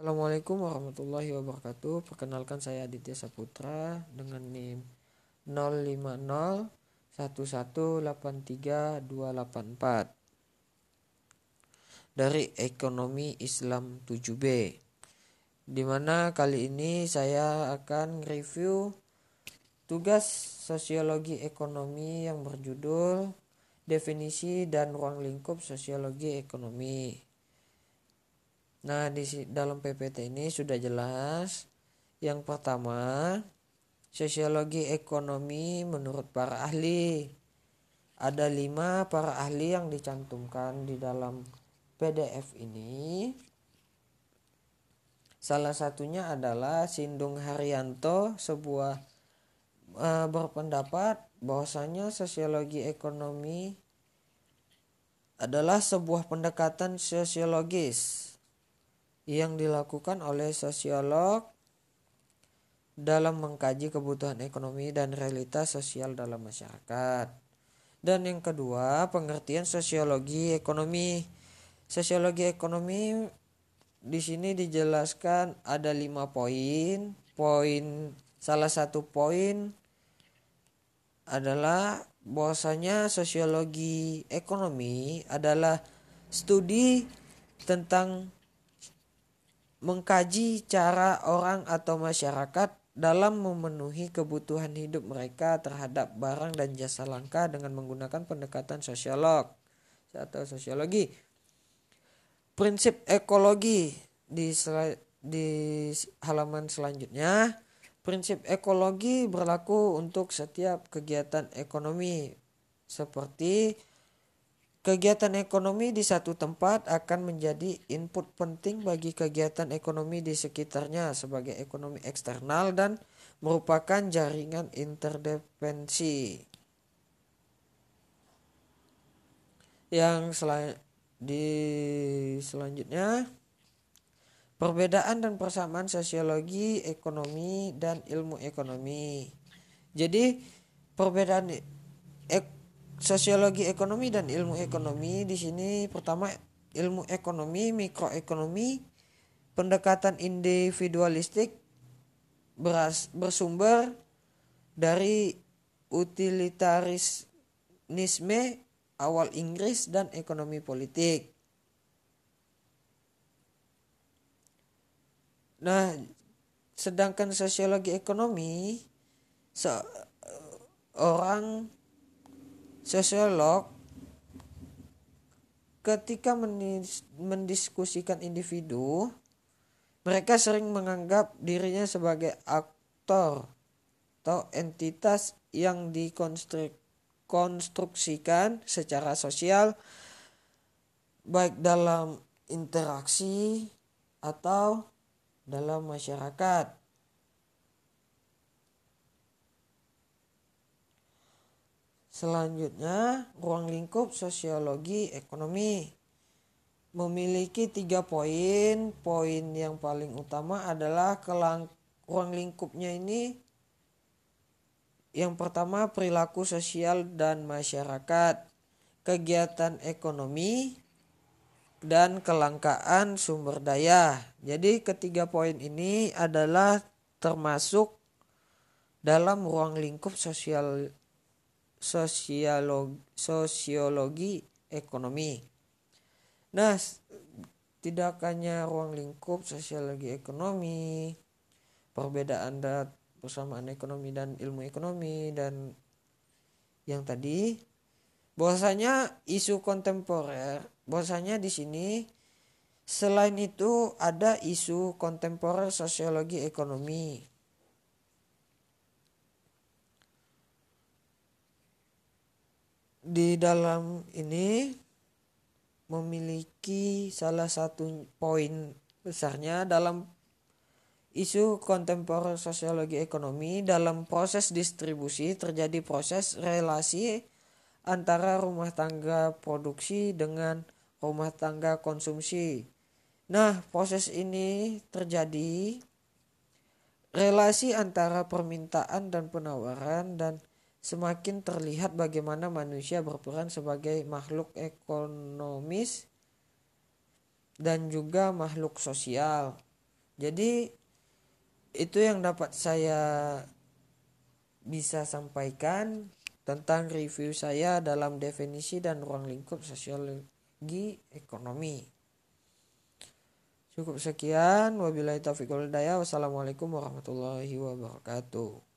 Assalamualaikum warahmatullahi wabarakatuh. Perkenalkan saya Aditya Saputra dengan NIM 050118324 dari Ekonomi Islam 7B. Di mana kali ini saya akan review tugas sosiologi ekonomi yang berjudul definisi dan ruang lingkup sosiologi ekonomi. Nah, di dalam PPT ini sudah jelas. Yang pertama, sosiologi ekonomi menurut para ahli. Ada lima para ahli yang dicantumkan di dalam PDF ini. Salah satunya adalah Sindung Haryanto, sebuah e, berpendapat bahwasanya sosiologi ekonomi adalah sebuah pendekatan sosiologis yang dilakukan oleh sosiolog dalam mengkaji kebutuhan ekonomi dan realitas sosial dalam masyarakat. Dan yang kedua, pengertian sosiologi ekonomi. Sosiologi ekonomi di sini dijelaskan ada lima poin. Poin salah satu poin adalah bahwasanya sosiologi ekonomi adalah studi tentang mengkaji cara orang atau masyarakat dalam memenuhi kebutuhan hidup mereka terhadap barang dan jasa langka dengan menggunakan pendekatan sosiolog atau sosiologi. Prinsip ekologi di di halaman selanjutnya, prinsip ekologi berlaku untuk setiap kegiatan ekonomi seperti Kegiatan ekonomi di satu tempat akan menjadi input penting bagi kegiatan ekonomi di sekitarnya sebagai ekonomi eksternal dan merupakan jaringan interdependensi. Yang sel di selanjutnya perbedaan dan persamaan sosiologi, ekonomi dan ilmu ekonomi. Jadi perbedaan ek sosiologi ekonomi dan ilmu ekonomi di sini pertama ilmu ekonomi mikroekonomi pendekatan individualistik beras, bersumber dari utilitarisme awal Inggris dan ekonomi politik. Nah, sedangkan sosiologi ekonomi seorang Sosiolog ketika mendiskusikan individu, mereka sering menganggap dirinya sebagai aktor atau entitas yang dikonstruksikan secara sosial baik dalam interaksi atau dalam masyarakat. Selanjutnya, ruang lingkup sosiologi ekonomi memiliki tiga poin. Poin yang paling utama adalah kelang ruang lingkupnya ini. Yang pertama perilaku sosial dan masyarakat, kegiatan ekonomi, dan kelangkaan sumber daya. Jadi ketiga poin ini adalah termasuk dalam ruang lingkup sosial sosiologi, sosiologi ekonomi. Nah, tidak hanya ruang lingkup sosiologi ekonomi, perbedaan dat persamaan ekonomi dan ilmu ekonomi dan yang tadi bahwasanya isu kontemporer bahwasanya di sini selain itu ada isu kontemporer sosiologi ekonomi di dalam ini memiliki salah satu poin besarnya dalam isu kontemporer sosiologi ekonomi dalam proses distribusi terjadi proses relasi antara rumah tangga produksi dengan rumah tangga konsumsi. Nah, proses ini terjadi relasi antara permintaan dan penawaran dan semakin terlihat bagaimana manusia berperan sebagai makhluk ekonomis dan juga makhluk sosial. jadi itu yang dapat saya bisa sampaikan tentang review saya dalam definisi dan ruang lingkup sosiologi ekonomi. Cukup sekian. Wabillahi taufiq wal. Wassalamualaikum warahmatullahi wabarakatuh.